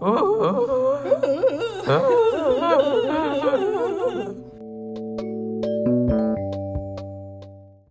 어? 어? 어?